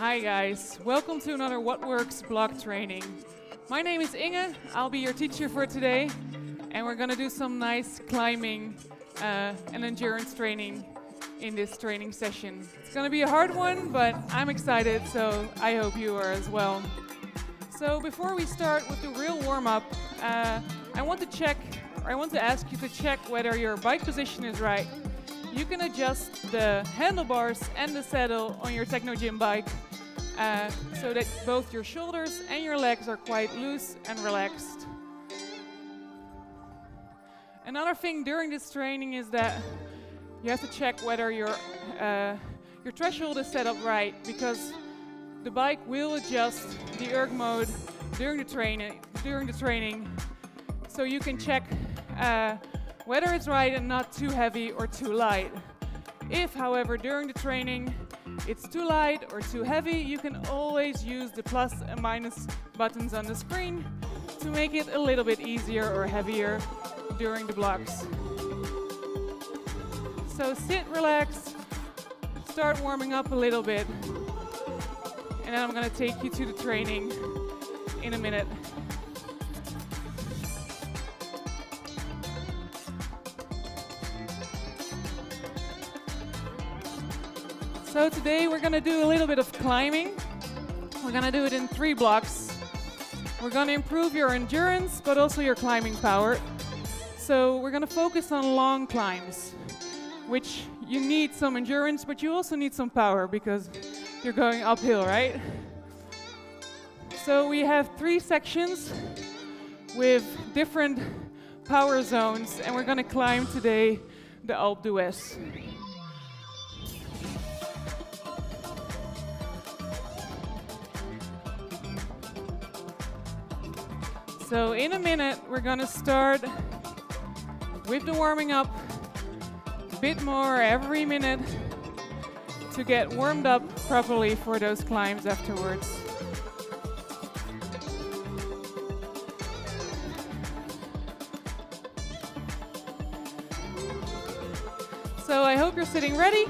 Hi guys, welcome to another What Works block training. My name is Inge, I'll be your teacher for today, and we're gonna do some nice climbing uh, and endurance training in this training session. It's gonna be a hard one, but I'm excited, so I hope you are as well. So before we start with the real warm-up, uh, I want to check, or I want to ask you to check whether your bike position is right. You can adjust the handlebars and the saddle on your Technogym bike uh, so that both your shoulders and your legs are quite loose and relaxed. Another thing during this training is that you have to check whether your uh, your threshold is set up right because the bike will adjust the erg mode during the training during the training, so you can check uh, whether it's right and not too heavy or too light. If, however, during the training it's too light or too heavy, you can always use the plus and minus buttons on the screen to make it a little bit easier or heavier during the blocks. So sit, relax, start warming up a little bit, and then I'm gonna take you to the training in a minute. So today we're gonna do a little bit of climbing. We're gonna do it in three blocks. We're gonna improve your endurance, but also your climbing power. So we're gonna focus on long climbs, which you need some endurance, but you also need some power because you're going uphill, right? So we have three sections with different power zones, and we're gonna climb today the Alpe d'Huez. So in a minute, we're gonna start with the warming up, a bit more every minute to get warmed up properly for those climbs afterwards. So I hope you're sitting ready.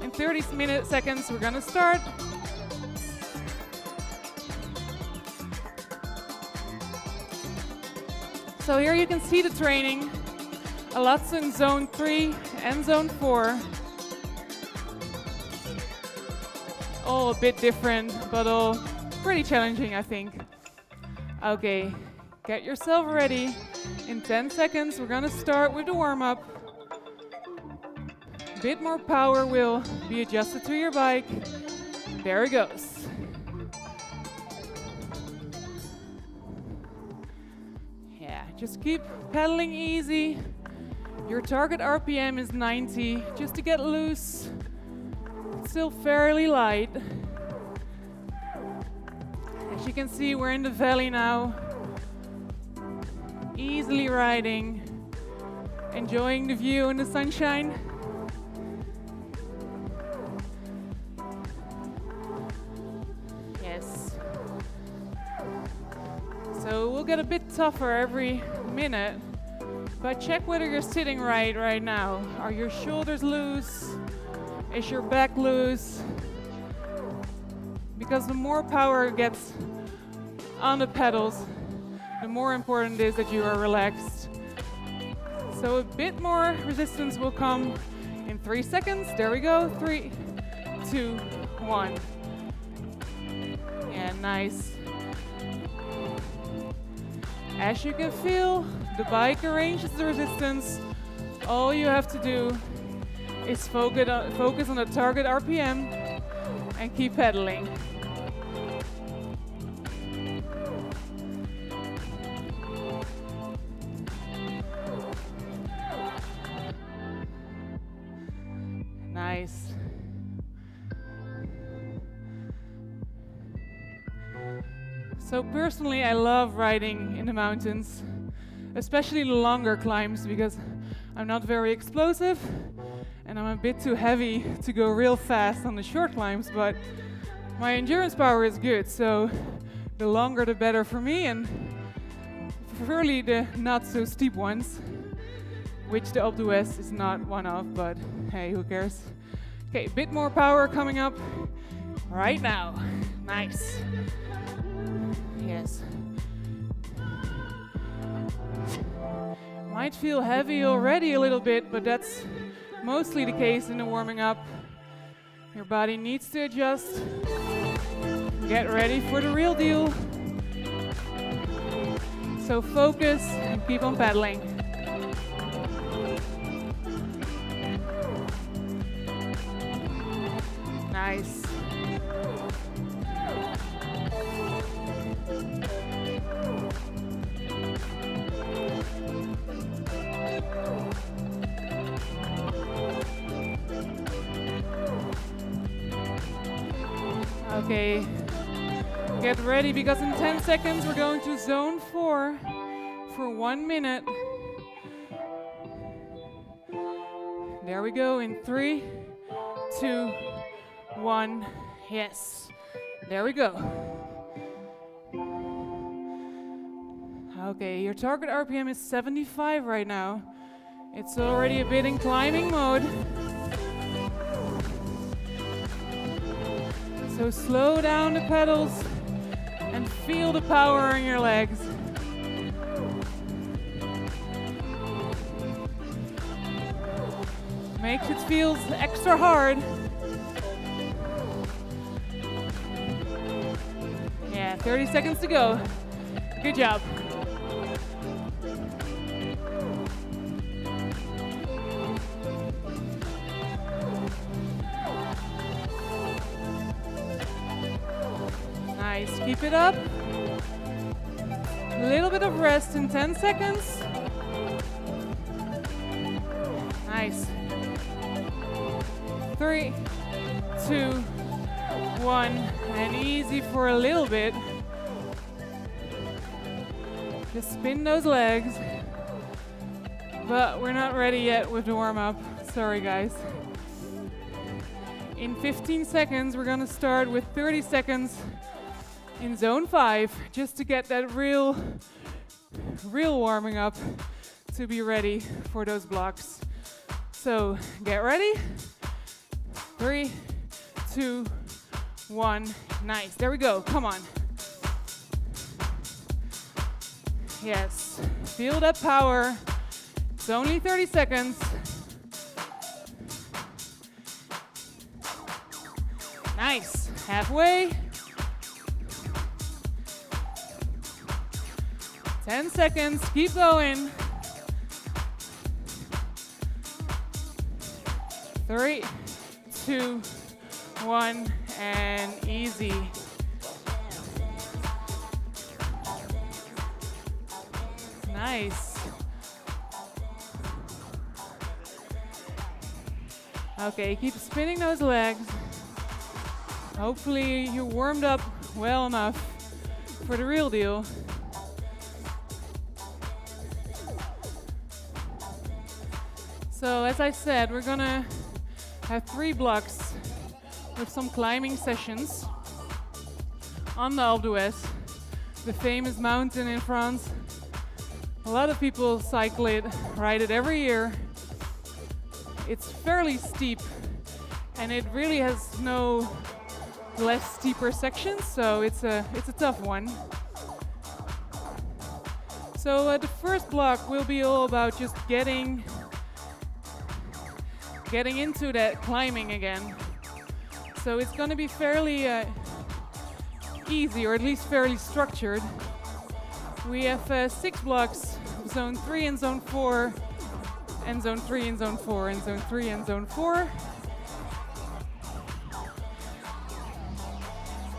In 30 minute seconds, we're gonna start. So here you can see the training. A lot's in zone three and zone four. All a bit different, but all pretty challenging, I think. Okay, get yourself ready. In 10 seconds, we're gonna start with the warm-up. A bit more power will be adjusted to your bike. There it goes. Just keep pedaling easy. Your target RPM is 90, just to get loose. It's still fairly light. As you can see, we're in the valley now. Easily riding, enjoying the view and the sunshine. Get a bit tougher every minute, but check whether you're sitting right right now. Are your shoulders loose? Is your back loose? Because the more power gets on the pedals, the more important it is that you are relaxed. So a bit more resistance will come in three seconds. There we go. Three, two, one. Yeah, nice. As you can feel, the bike arranges the resistance. All you have to do is focus on, the target RPM and keep pedaling. So personally, I love riding in the mountains, especially the longer climbs because I'm not very explosive and I'm a bit too heavy to go real fast on the short climbs, but my endurance power is good, so the longer the better for me and preferably the not so steep ones, which the Alpe d'Huez is not one of, but hey, who cares? Okay, a bit more power coming up. Right now. Nice. Might feel heavy already a little bit, but that's mostly the case in the warming up. Your body needs to adjust. Get ready for the real deal. So focus and keep on pedaling. 10 seconds we're going to zone four for one minute. There we go in three, two, one. Yes, there we go. Okay, your target RPM is 75 right now. It's already a bit in climbing mode. So slow down the pedals and feel the power in your legs. Makes it feel extra hard. Yeah, 30 seconds to go. Good job. It up. A little bit of rest in 10 seconds. Nice. Three, two, one, and easy for a little bit. Just spin those legs. But we're not ready yet with the warm up. Sorry, guys. In 15 seconds, we're gonna start with 30 seconds in zone five, just to get that real, real warming up to be ready for those blocks. So get ready. Three, two, one. Nice. There we go. Come on. Yes. Feel that power. It's only 30 seconds. Nice. Halfway. 10 seconds. Keep going. Three, two, one, and easy. Nice. Okay, keep spinning those legs. Hopefully you warmed up well enough for the real deal. So as I said, we're gonna have three blocks with some climbing sessions on the Alpe d'Huez, the famous mountain in France. A lot of people cycle it, ride it every year. It's fairly steep and it really has no less steeper sections, so it's a, it's a tough one. So uh, the first block will be all about just getting getting into that climbing again. So it's going to be fairly uh, easy, or at least fairly structured. We have uh, six blocks, zone three and zone four, and zone three and zone four, and zone three and zone four.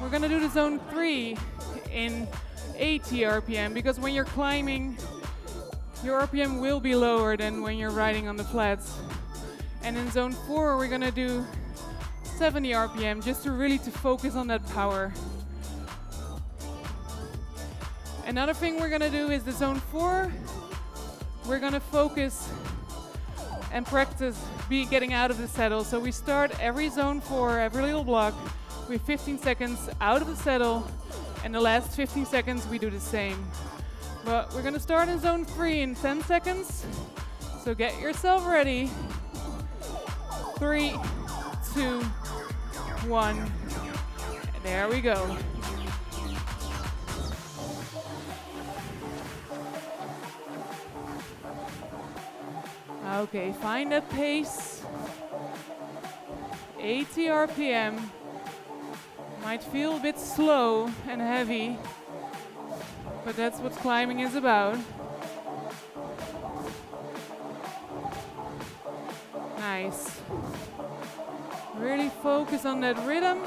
We're gonna do the zone three in 80 RPM because when you're climbing, your RPM will be lower than when you're riding on the flats. And in zone four, we're gonna do 70 RPM just to really to focus on that power. Another thing we're gonna do is the zone four, we're gonna focus and practice be getting out of the saddle. So we start every zone four, every little block with 15 seconds out of the saddle and the last 15 seconds we do the same. But we're gonna start in zone three in 10 seconds. So get yourself ready. Three, two, one. There we go. Okay, find a pace. 80 RPM. Might feel a bit slow and heavy, but that's what climbing is about. Nice. Really focus on that rhythm.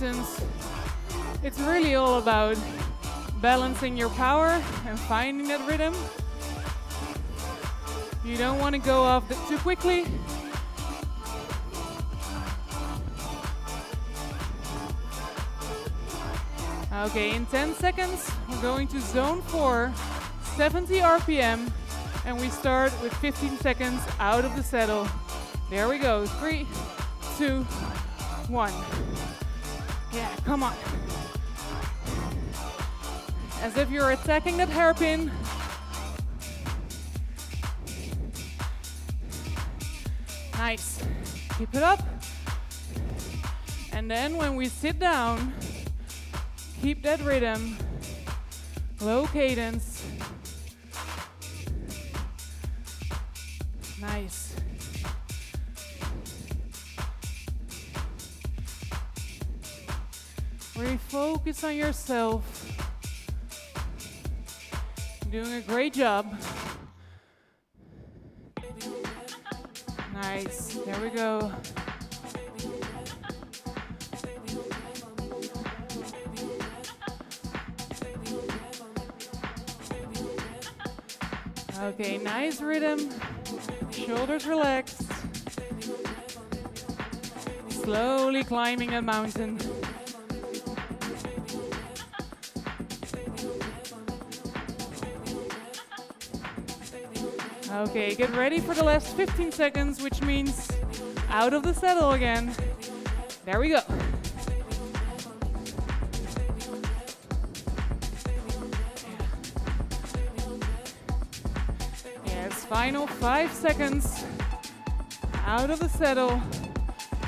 Mountains, it's really all about balancing your power and finding that rhythm. You don't want to go off too quickly. Okay, in 10 seconds, we're going to zone 4, 70 RPM, and we start with 15 seconds out of the saddle. There we go. Three, two, one. Yeah, come on. As if you're attacking that hairpin. Nice. Keep it up. And then when we sit down, keep that rhythm, low cadence. Nice. Refocus on yourself. Doing a great job. Nice. There we go. Okay, nice rhythm. Shoulders relaxed. Slowly climbing a mountain. Okay, get ready for the last 15 seconds, which means out of the saddle again. There we go. Yes, final five seconds out of the saddle.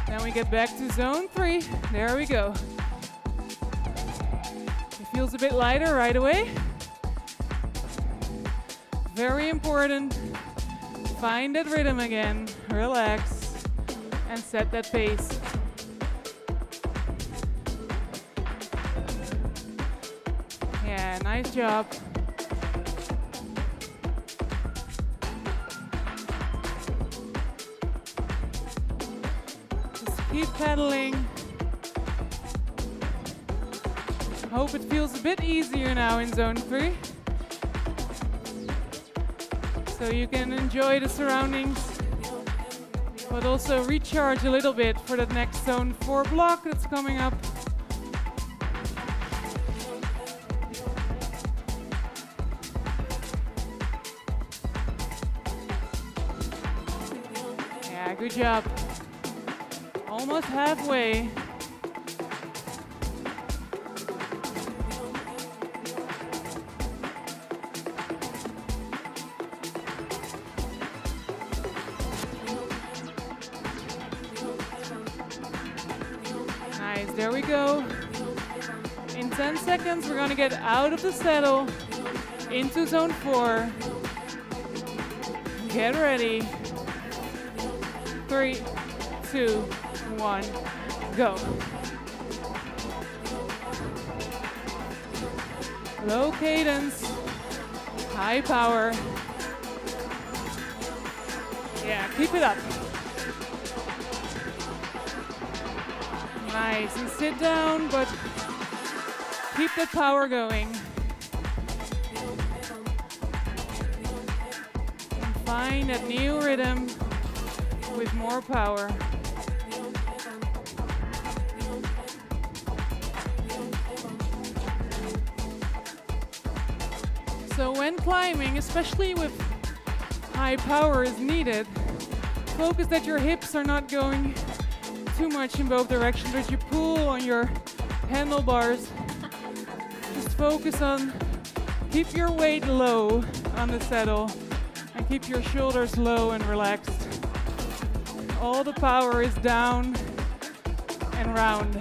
Then we get back to zone three. There we go. It feels a bit lighter right away. Very important. Find that rhythm again. Relax and set that pace. Yeah, nice job. Just keep pedaling. Hope it feels a bit easier now in zone three so you can enjoy the surroundings, but also recharge a little bit for the next zone 4 block that's coming up. Yeah, good job. Almost halfway. Gonna get out of the saddle into zone four. Get ready. Three, two, one, go. Low cadence, high power. Yeah, keep it up. Nice, and sit down, but Keep the power going. And find a new rhythm with more power. So when climbing, especially with high power is needed, focus that your hips are not going too much in both directions, that you pull on your handlebars Focus on, keep your weight low on the saddle and keep your shoulders low and relaxed. All the power is down and round.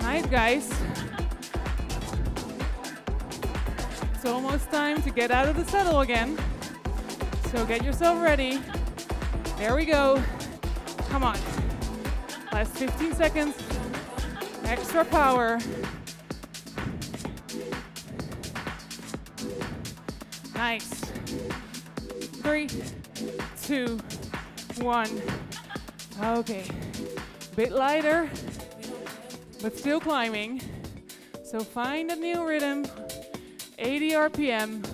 Nice, guys. It's almost time to get out of the saddle again. So get yourself ready. There we go. Come on. Last 15 seconds. Extra power. Nice. Three, two, one. Okay. Bit lighter, but still climbing. So find a new rhythm. 80 RPM.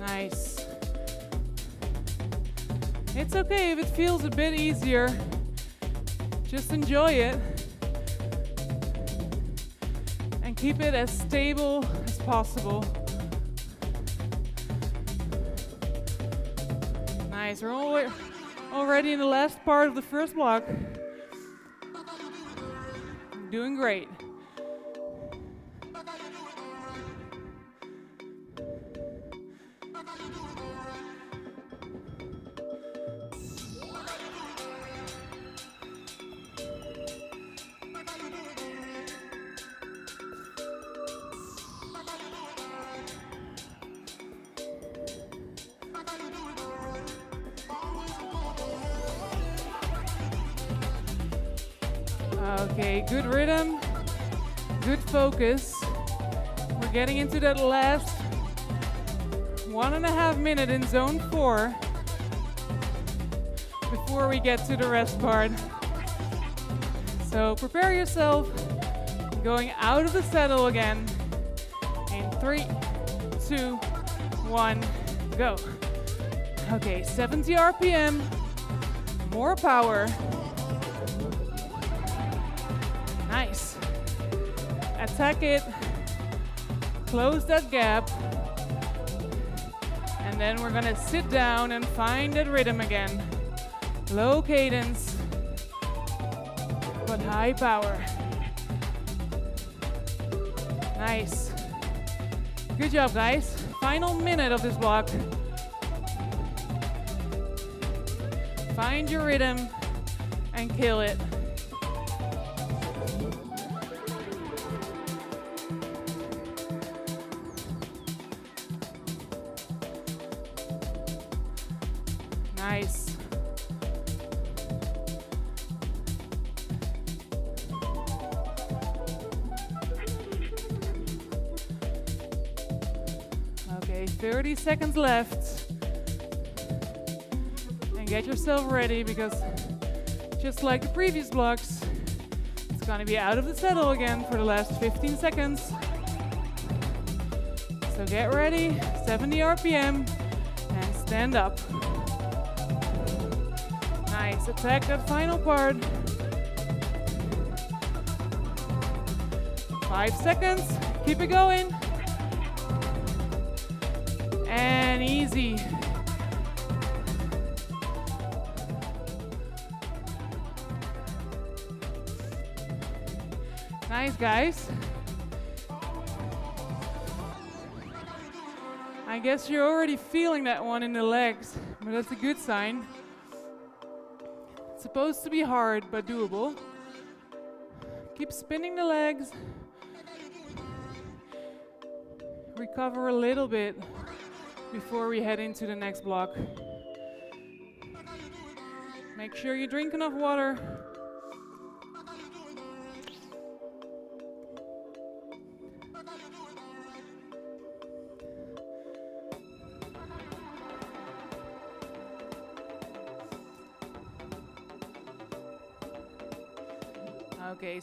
Nice. It's okay if it feels a bit easier. Just enjoy it. And keep it as stable as possible. Nice. We're al- already in the last part of the first block. Doing great. That last one and a half minute in zone four before we get to the rest part. So prepare yourself, going out of the saddle again. In three, two, one, go. Okay, 70 RPM, more power. Nice. Attack it. Close that gap. And then we're gonna sit down and find that rhythm again. Low cadence, but high power. Nice. Good job, guys. Final minute of this block. Find your rhythm and kill it. Seconds left. And get yourself ready because just like the previous blocks, it's gonna be out of the saddle again for the last 15 seconds. So get ready, 70 RPM, and stand up. Nice, attack that final part. Five seconds, keep it going. Guys. I guess you're already feeling that one in the legs, but that's a good sign. It's supposed to be hard, but doable. Keep spinning the legs. Recover a little bit before we head into the next block. Make sure you drink enough water.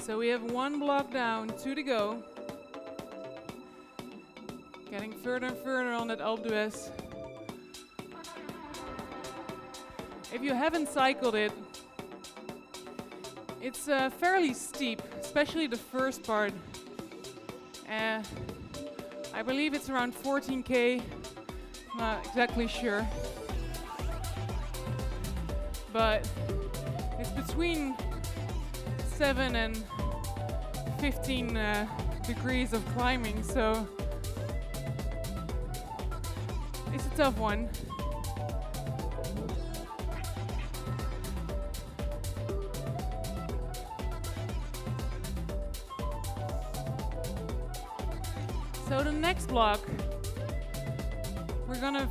So we have one block down, two to go. Getting further and further on that Alpe d'Huez. If you haven't cycled it, It's uh, fairly steep, especially the first part. Uh, I believe it's around 14k, not exactly sure. But it's between 7 and 15 uh, degrees of climbing, so it's a tough one. So the next block, we're gonna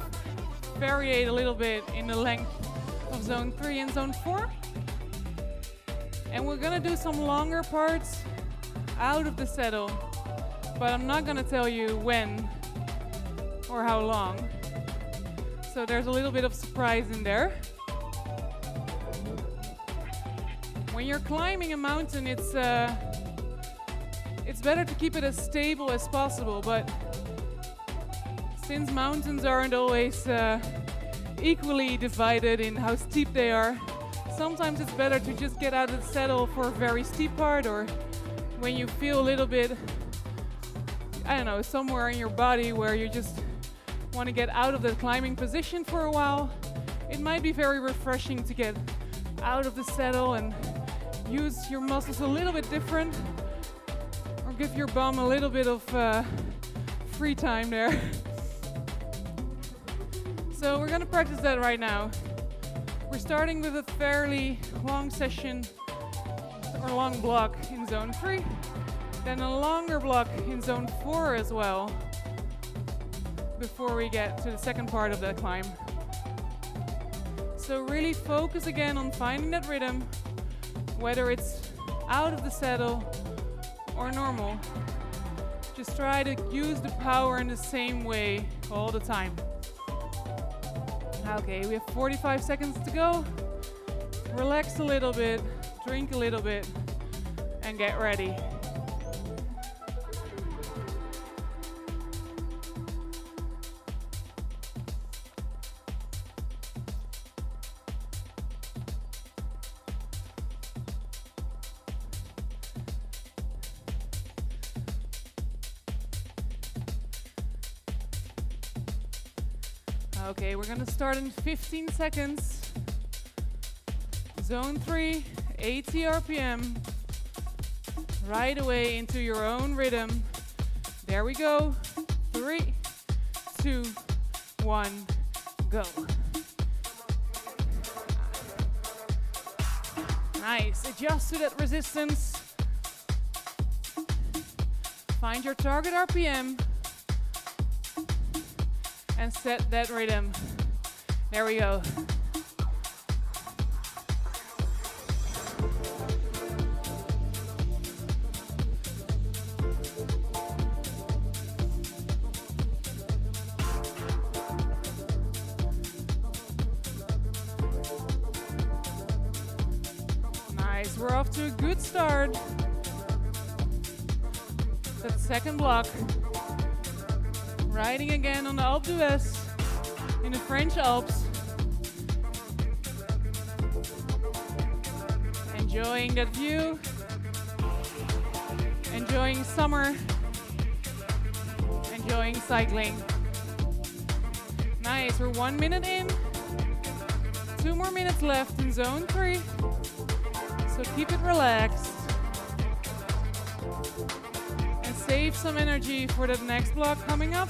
variate a little bit in the length of zone three and zone four. And we're gonna do some longer parts out of the saddle, but I'm not gonna tell you when or how long. So there's a little bit of surprise in there. When you're climbing a mountain, it's uh, it's better to keep it as stable as possible, but since mountains aren't always uh, equally divided in how steep they are, sometimes it's better to just get out of the saddle for a very steep part or when you feel a little bit, I don't know, somewhere in your body where you just want to get out of the climbing position for a while. It might be very refreshing to get out of the saddle and use your muscles a little bit different or give your bum a little bit of uh, free time there. so we're gonna practice that right now. We're starting with a fairly long session or long block in zone three, then a longer block in zone four as well before we get to the second part of the climb. So really focus again on finding that rhythm, whether it's out of the saddle or normal. Just try to use the power in the same way all the time. Okay, we have 45 seconds to go. Relax a little bit, drink a little bit, and get ready. Okay, we're gonna start in 15 seconds. Zone 3, 80 RPM. Right away into your own rhythm. There we go. Three, two, one, go. Nice. Adjust to that resistance. Find your target RPM and set that rhythm. There we go. Riding again on the Alpe d'Huez in the French Alps. Enjoying that view. Enjoying summer. Enjoying cycling. Nice, we're one minute in. Two more minutes left in zone three. So keep it relaxed. Save some energy for the next block coming up.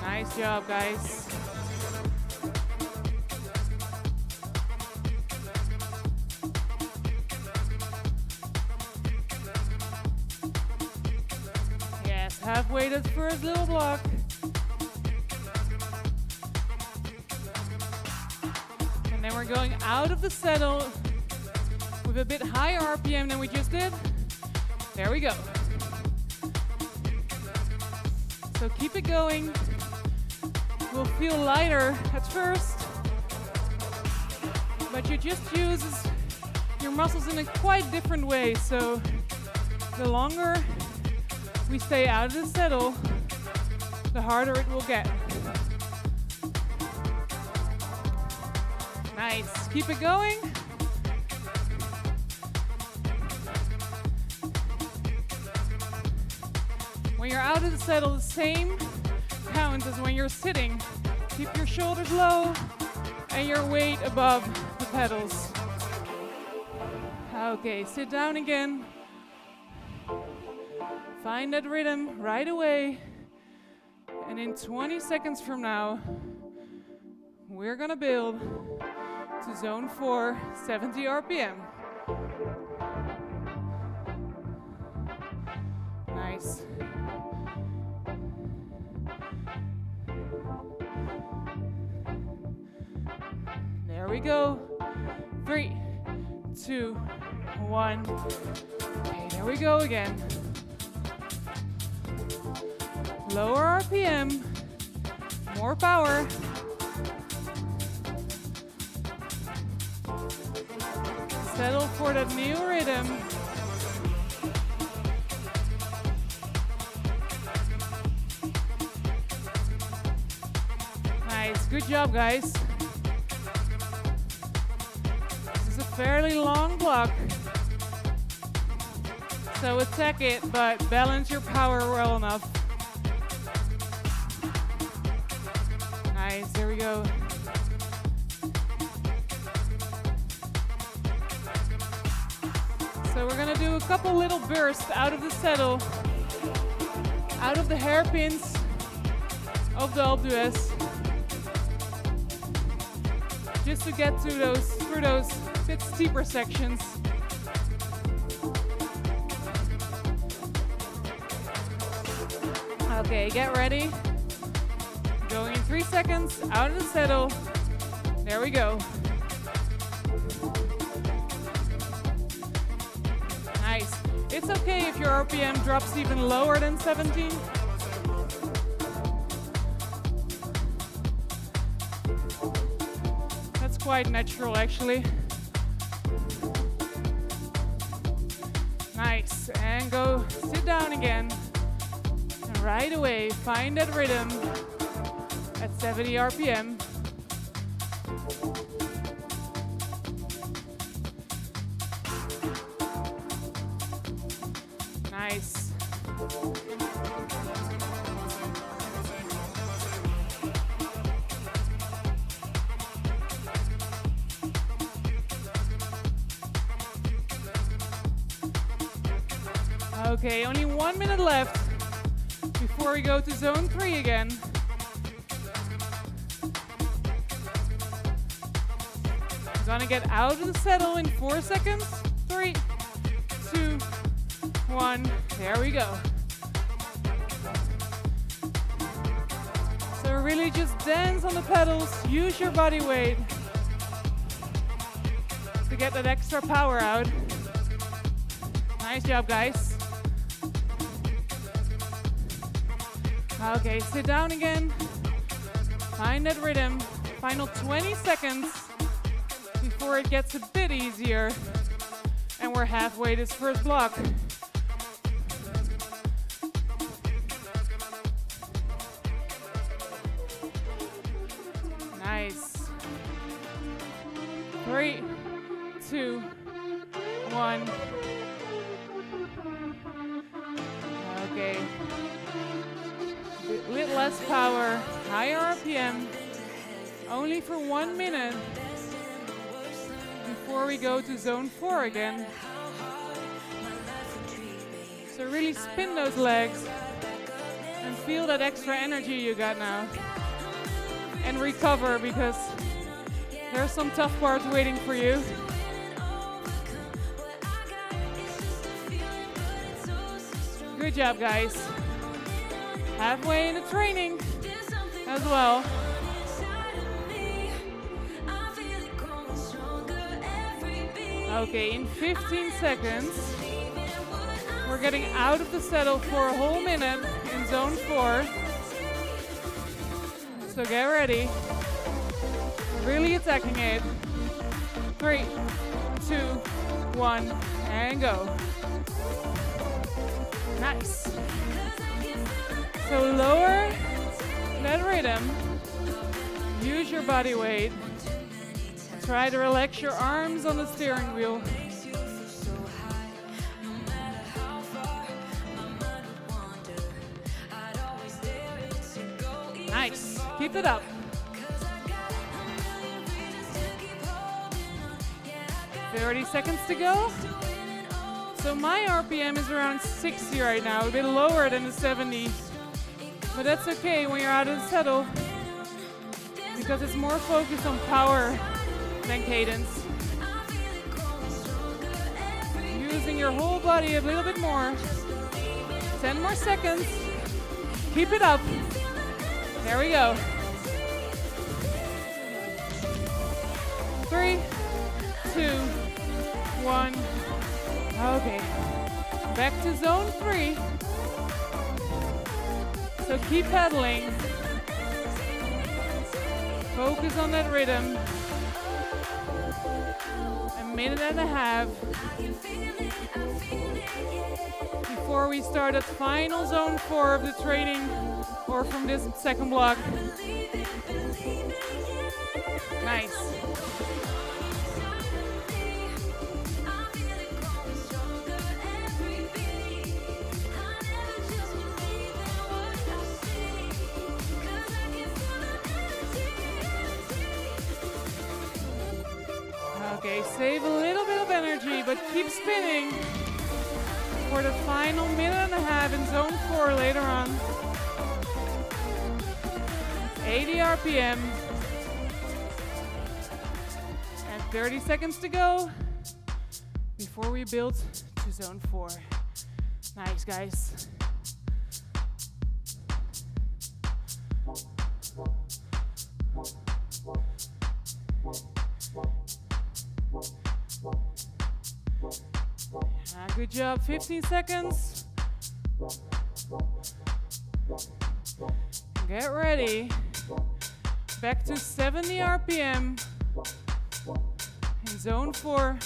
Nice job, guys. Yes, halfway to the first little block. We're going out of the saddle with a bit higher RPM than we just did. There we go. So keep it going. We'll feel lighter at first, but you just use your muscles in a quite different way. So the longer we stay out of the saddle, the harder it will get. Nice. Keep it going. When you're out of the saddle, the same count as when you're sitting. Keep your shoulders low and your weight above the pedals. Okay, sit down again. Find that rhythm right away. And in 20 seconds from now, we're gonna build to zone 4, 70 RPM. Nice. There we go. Three, two, one. Okay, there we go again. Lower RPM, more power. Settle for that new rhythm. Nice, good job guys. This is a fairly long block. So attack it, but balance your power well enough. Couple little bursts out of the saddle, out of the hairpins of the Alpe d'Huez. Just to get to those through those bit steeper sections. Okay, get ready. Going in three seconds, out of the saddle. There we go. It's okay if your RPM drops even lower than 17. That's quite natural actually. Nice. And go sit down again. And right away, find that rhythm at 70 RPM. Okay, only one minute left before we go to zone three again. Gonna get out of the saddle in four seconds. Three, two, one. There we go. So really just dance on the pedals, use your body weight to get that extra power out. Nice job, guys. Okay, sit down again. Find that rhythm. Final 20 seconds before it gets a bit easier. And we're halfway to this first block. Go to zone four again. So really spin those legs and feel that extra energy you got now. And recover because there's some tough parts waiting for you. Good job, guys. Halfway in the training as well. Okay, in 15 seconds, we're getting out of the saddle for a whole minute in zone four. So get ready. Really attacking it. Three, two, one, and go. Nice. So lower that rhythm. Use your body weight. Try to relax your arms on the steering wheel. Nice. Keep it up. 30 seconds to go. So my RPM is around 60 right now, a bit lower than the 70. But that's okay when you're out of the saddle because it's more focused on power than cadence. Using your whole body a little bit more. 10 more seconds. Keep it up. There we go. Three, two, one. Okay. Back to zone three. So keep pedaling. Focus on that rhythm. Minute and a half before we start at final zone four of the training or from this second block. Nice. Save a little bit of energy, but keep spinning for the final minute and a half in zone four later on. 80 RPM. And 30 seconds to go before we build to zone four. Nice, guys. Good job. 15 seconds. Get ready. Back to 70 RPM in zone four.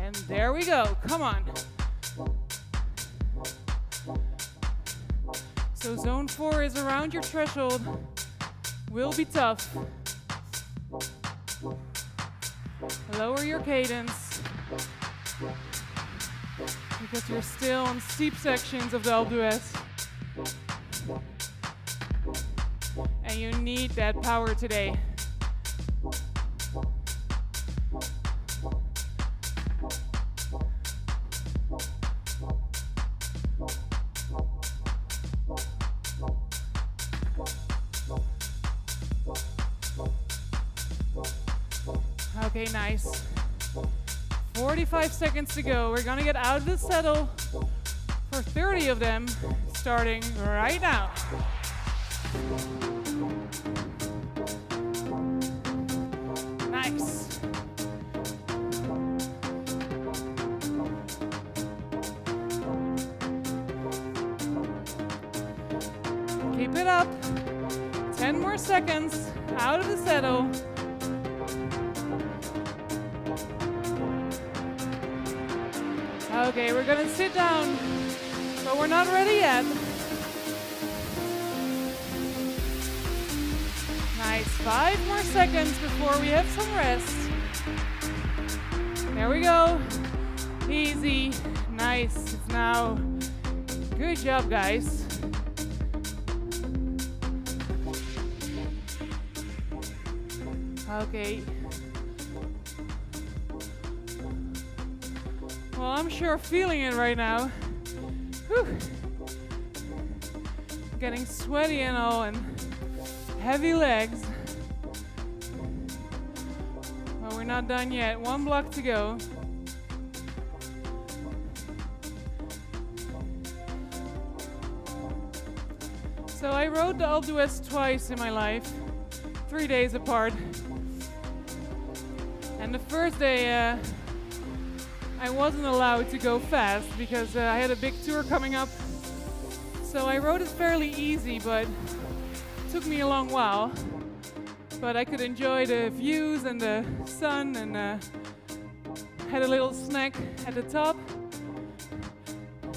And there we go. Come on. So zone four is around your threshold. Will be tough. Lower your cadence because you're still on steep sections of the Alpe. And you need that power today. 45 seconds to go. We're gonna get out of the saddle for 30 of them, starting right now. Job, guys. Okay. Well, I'm sure feeling it right now. Whew. Getting sweaty and all, and heavy legs. Well, we're not done yet. One block to go. So I rode the Alpe d'Huez twice in my life, three days apart. And the first day, uh, I wasn't allowed to go fast because uh, I had a big tour coming up. So I rode it fairly easy, but it took me a long while. But I could enjoy the views and the sun and uh, had a little snack at the top.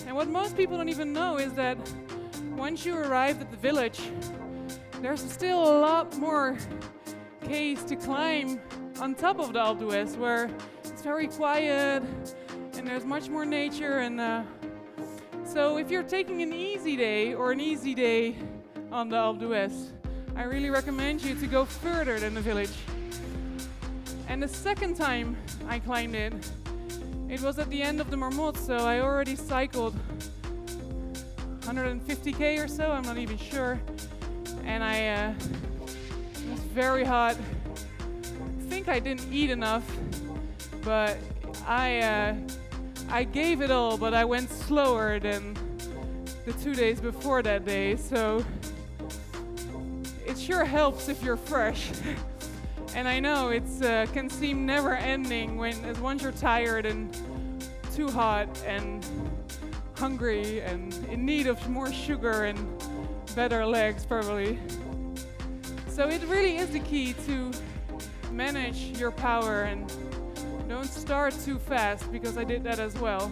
And what most people don't even know is that once you arrive at the village, there's still a lot more case to climb on top of the Alpe where it's very quiet and there's much more nature. And uh, so, if you're taking an easy day or an easy day on the Alpe I really recommend you to go further than the village. And the second time I climbed it, it was at the end of the Marmotte, so I already cycled 150k or so, I'm not even sure. And I uh, was very hot. I think I didn't eat enough, but I uh, I gave it all, but I went slower than the two days before that day. So it sure helps if you're fresh. and I know it uh, can seem never ending when as once you're tired and too hot and hungry and in need of more sugar and better legs, probably. So it really is the key to manage your power and don't start too fast because I did that as well.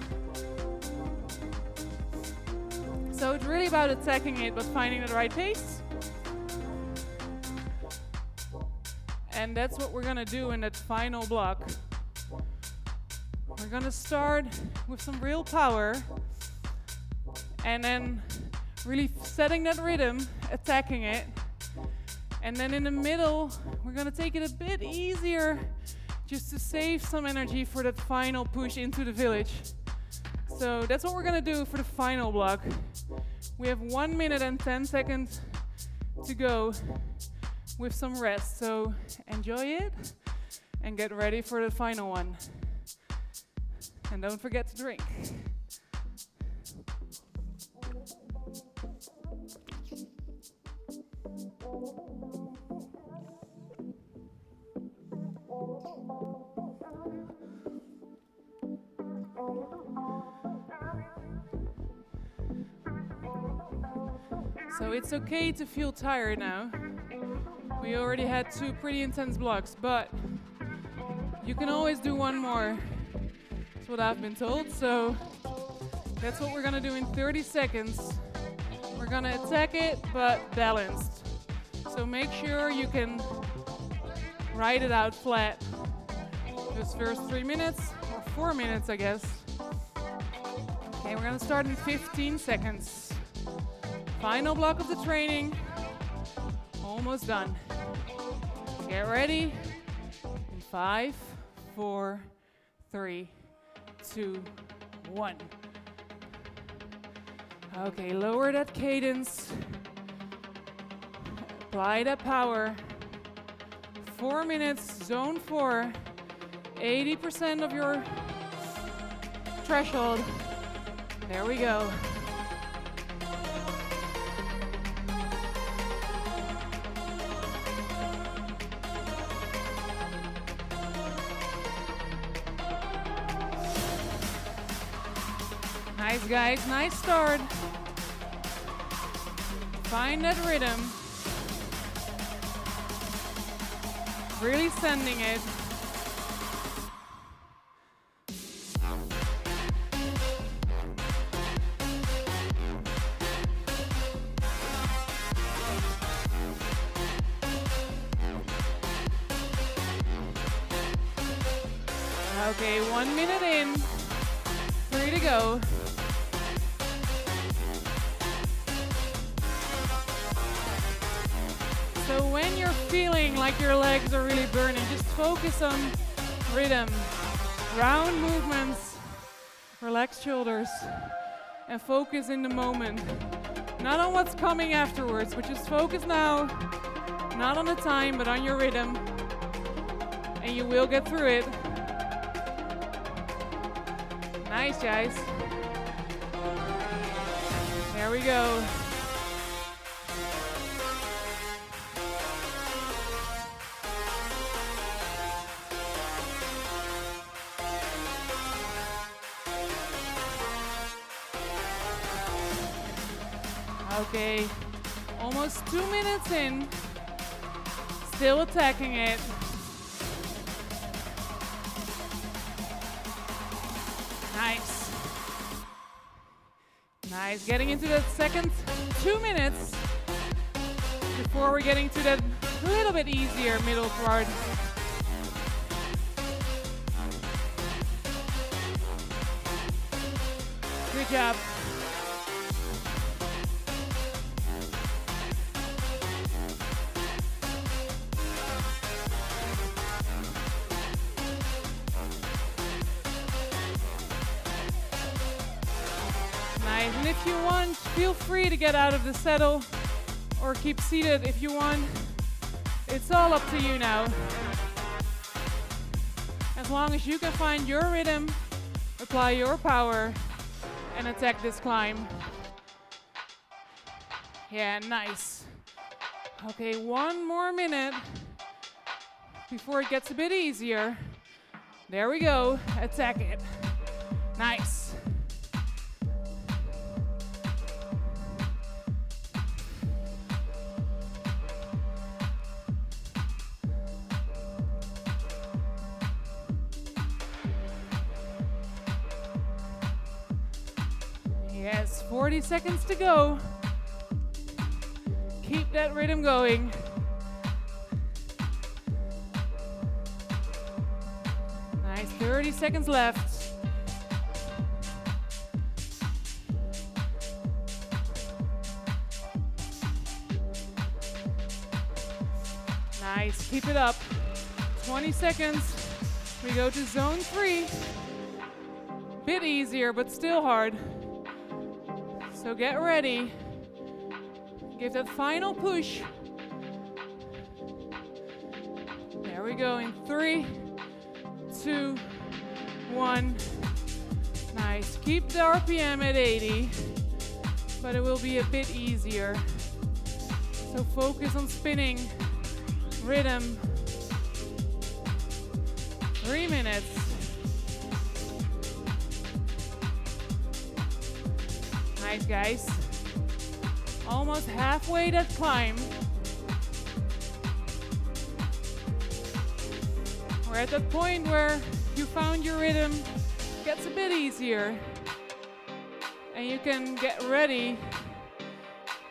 So it's really about attacking it but finding the right pace. And that's what we're gonna do in that final block. We're gonna start with some real power and then really setting that rhythm, attacking it. And then in the middle, we're gonna take it a bit easier just to save some energy for that final push into the village. So that's what we're gonna do for the final block. We have one minute and 10 seconds to go with some rest. So enjoy it and get ready for the final one. And don't forget to drink. So it's okay to feel tired now. We already had two pretty intense blocks, but you can always do one more. That's what I've been told. So that's what we're gonna do in 30 seconds. We're gonna attack it, but balanced. So make sure you can ride it out flat. Those first three minutes, or four minutes, I guess. Okay, we're gonna start in 15 seconds. Final block of the training. Almost done. Get ready. In five, four, three, two, one. Okay, lower that cadence. Apply that power. Four minutes, zone four. 80% of your threshold. There we go. Nice, guys. Nice start. Find that rhythm. Really sending it. Okay, one minute in. Three to go. So when you're feeling like your legs are really burning, just focus on rhythm, round movements, relax shoulders, and focus in the moment. Not on what's coming afterwards, but just focus now, not on the time, but on your rhythm. And you will get through it. Nice, guys. There we go. Two minutes in, still attacking it. Nice. Nice. Getting into that second two minutes before we're getting to that little bit easier middle part. Of the saddle or keep seated if you want. It's all up to you now. As long as you can find your rhythm, apply your power, and attack this climb. Yeah, nice. Okay, one more minute before it gets a bit easier. There we go. Attack it. Nice. Seconds to go. Keep that rhythm going. Nice, 30 seconds left. Nice, keep it up. 20 seconds. We go to zone three. Bit easier, but still hard. So get ready. Give that final push. There we go in three, two, one. Nice. Keep the RPM at 80, but it will be a bit easier. So focus on spinning, rhythm. Three minutes. Nice, guys. Almost halfway that climb. We're at that point where you found your rhythm, gets a bit easier, and you can get ready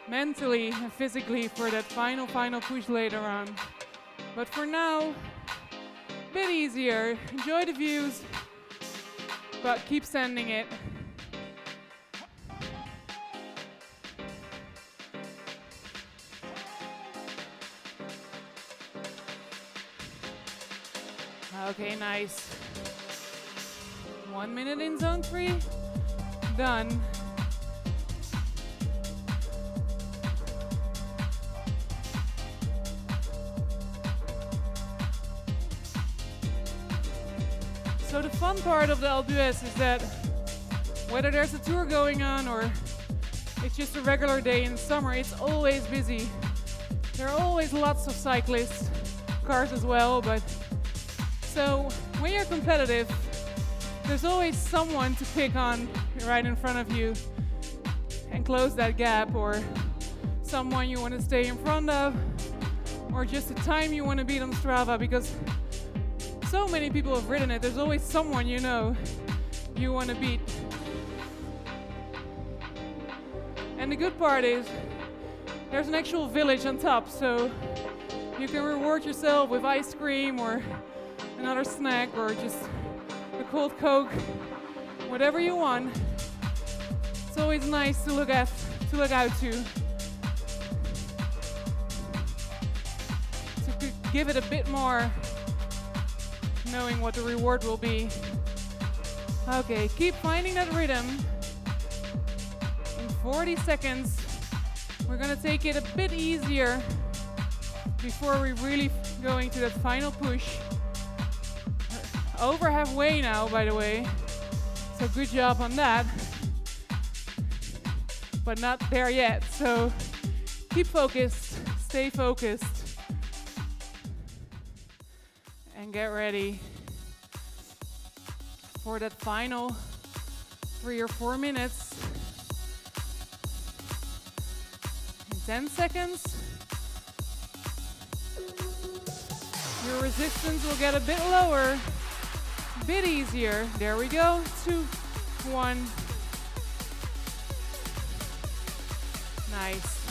mentally and physically for that final, final push later on. But for now, a bit easier. Enjoy the views, but keep sending it. Okay, nice. One minute in zone three. Done. So the fun part of the LBS is that whether there's a tour going on or it's just a regular day in summer, it's always busy. There are always lots of cyclists, cars as well, but so when you're competitive, there's always someone to pick on right in front of you and close that gap, or someone you want to stay in front of, or just the time you want to beat on Strava because so many people have ridden it. There's always someone you know you want to beat. And the good part is there's an actual village on top, so you can reward yourself with ice cream or another snack or just a cold Coke, whatever you want. It's always nice to look at to look out to. To give it a bit more knowing what the reward will be. Okay, keep finding that rhythm. In 40 seconds, we're gonna take it a bit easier before we really go into that final push over halfway now, by the way. So good job on that. But not there yet. So keep focused, stay focused, and get ready for that final three or four minutes. In 10 seconds, your resistance will get a bit lower bit easier. There we go. Two, one. Nice.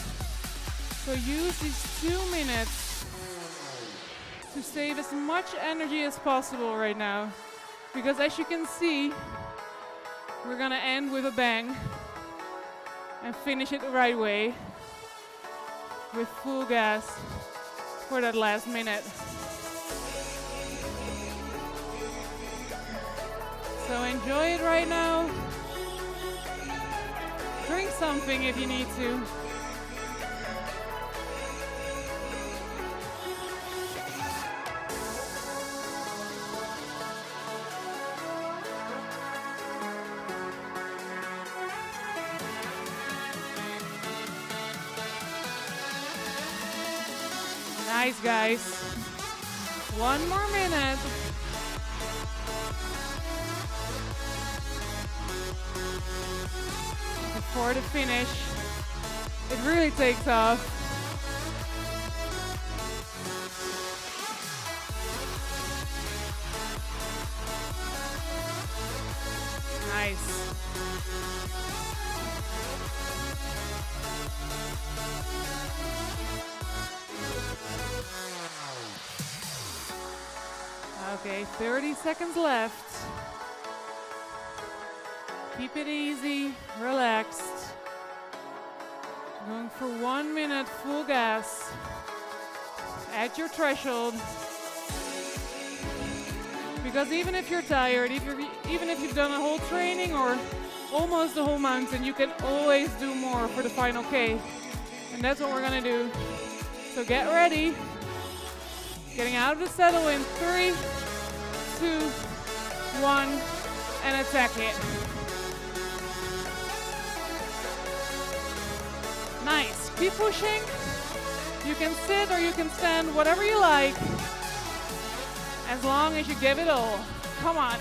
So use these two minutes to save as much energy as possible right now. Because as you can see, we're gonna end with a bang and finish it the right way with full gas for that last minute. So enjoy it right now. Drink something if you need to. Nice, guys. One more minute. Before the finish, it really takes off. full gas at your threshold. Because even if you're tired, if you're, even if you've done a whole training or almost the whole mountain, you can always do more for the final K. And that's what we're gonna do. So get ready. Getting out of the saddle in three, two, one, and attack it. Nice. Keep pushing. You can sit or you can stand, whatever you like, as long as you give it all. Come on.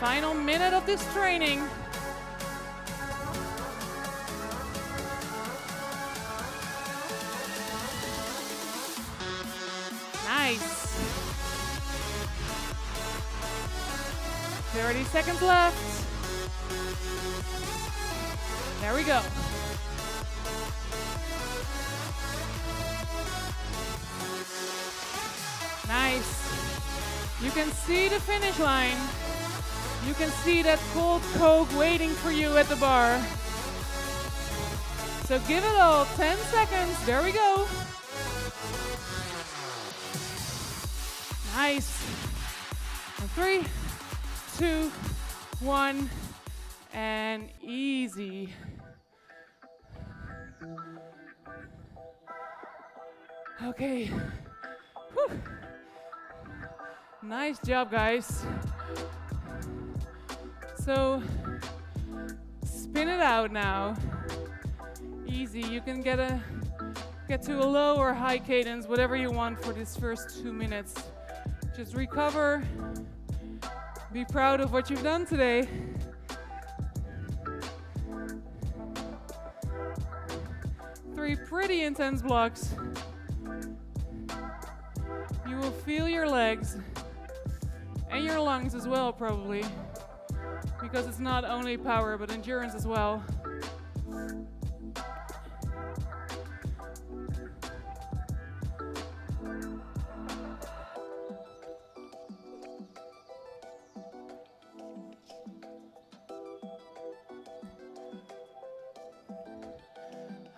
Final minute of this training. Nice. 30 seconds left. There we go. Nice. You can see the finish line. You can see that cold Coke waiting for you at the bar. So give it all 10 seconds. There we go. Nice. And three, two, one, and easy. Okay. Whew. Nice job, guys. So, spin it out now. Easy. You can get a get to a low or high cadence, whatever you want for this first two minutes. Just recover. Be proud of what you've done today. Three pretty intense blocks. You will feel your legs and your lungs as well, probably, because it's not only power but endurance as well.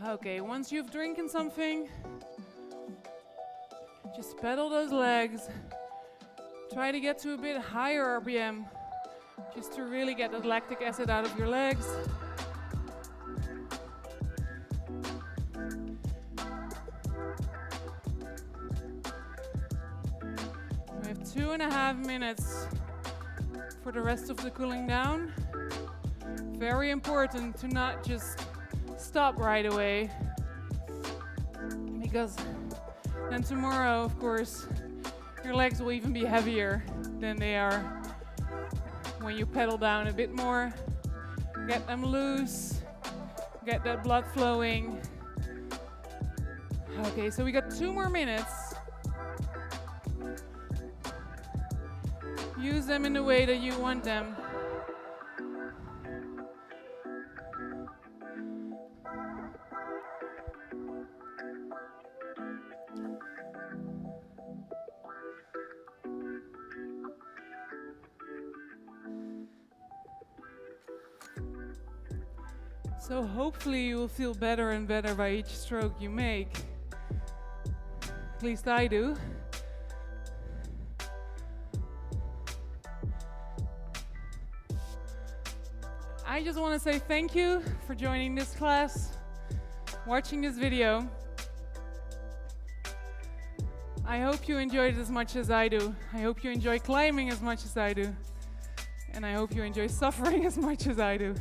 Okay, once you've drinking something, just pedal those legs. Try to get to a bit higher RPM, just to really get that lactic acid out of your legs. We have two and a half minutes for the rest of the cooling down. Very important to not just stop right away because then tomorrow, of course, your legs will even be heavier than they are when you pedal down a bit more. Get them loose, get that blood flowing. Okay, so we got two more minutes. Use them in the way that you want them. Hopefully you will feel better and better by each stroke you make. At least I do. I just want to say thank you for joining this class, watching this video. I hope you enjoyed it as much as I do. I hope you enjoy climbing as much as I do. And I hope you enjoy suffering as much as I do.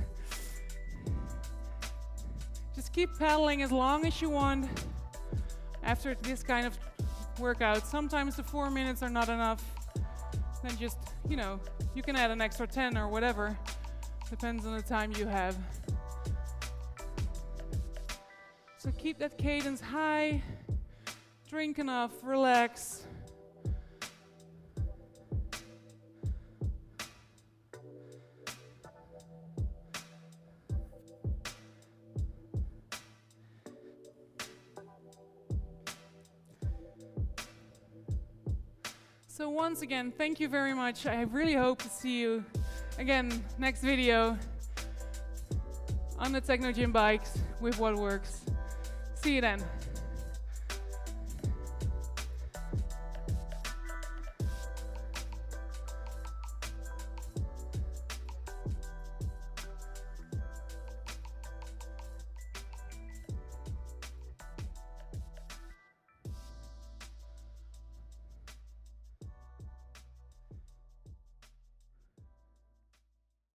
Keep paddling as long as you want after this kind of workout. Sometimes the four minutes are not enough. Then just, you know, you can add an extra 10 or whatever. Depends on the time you have. So keep that cadence high, drink enough, relax. Once again, thank you very much. I really hope to see you again next video on the Technogym bikes with what works. See you then.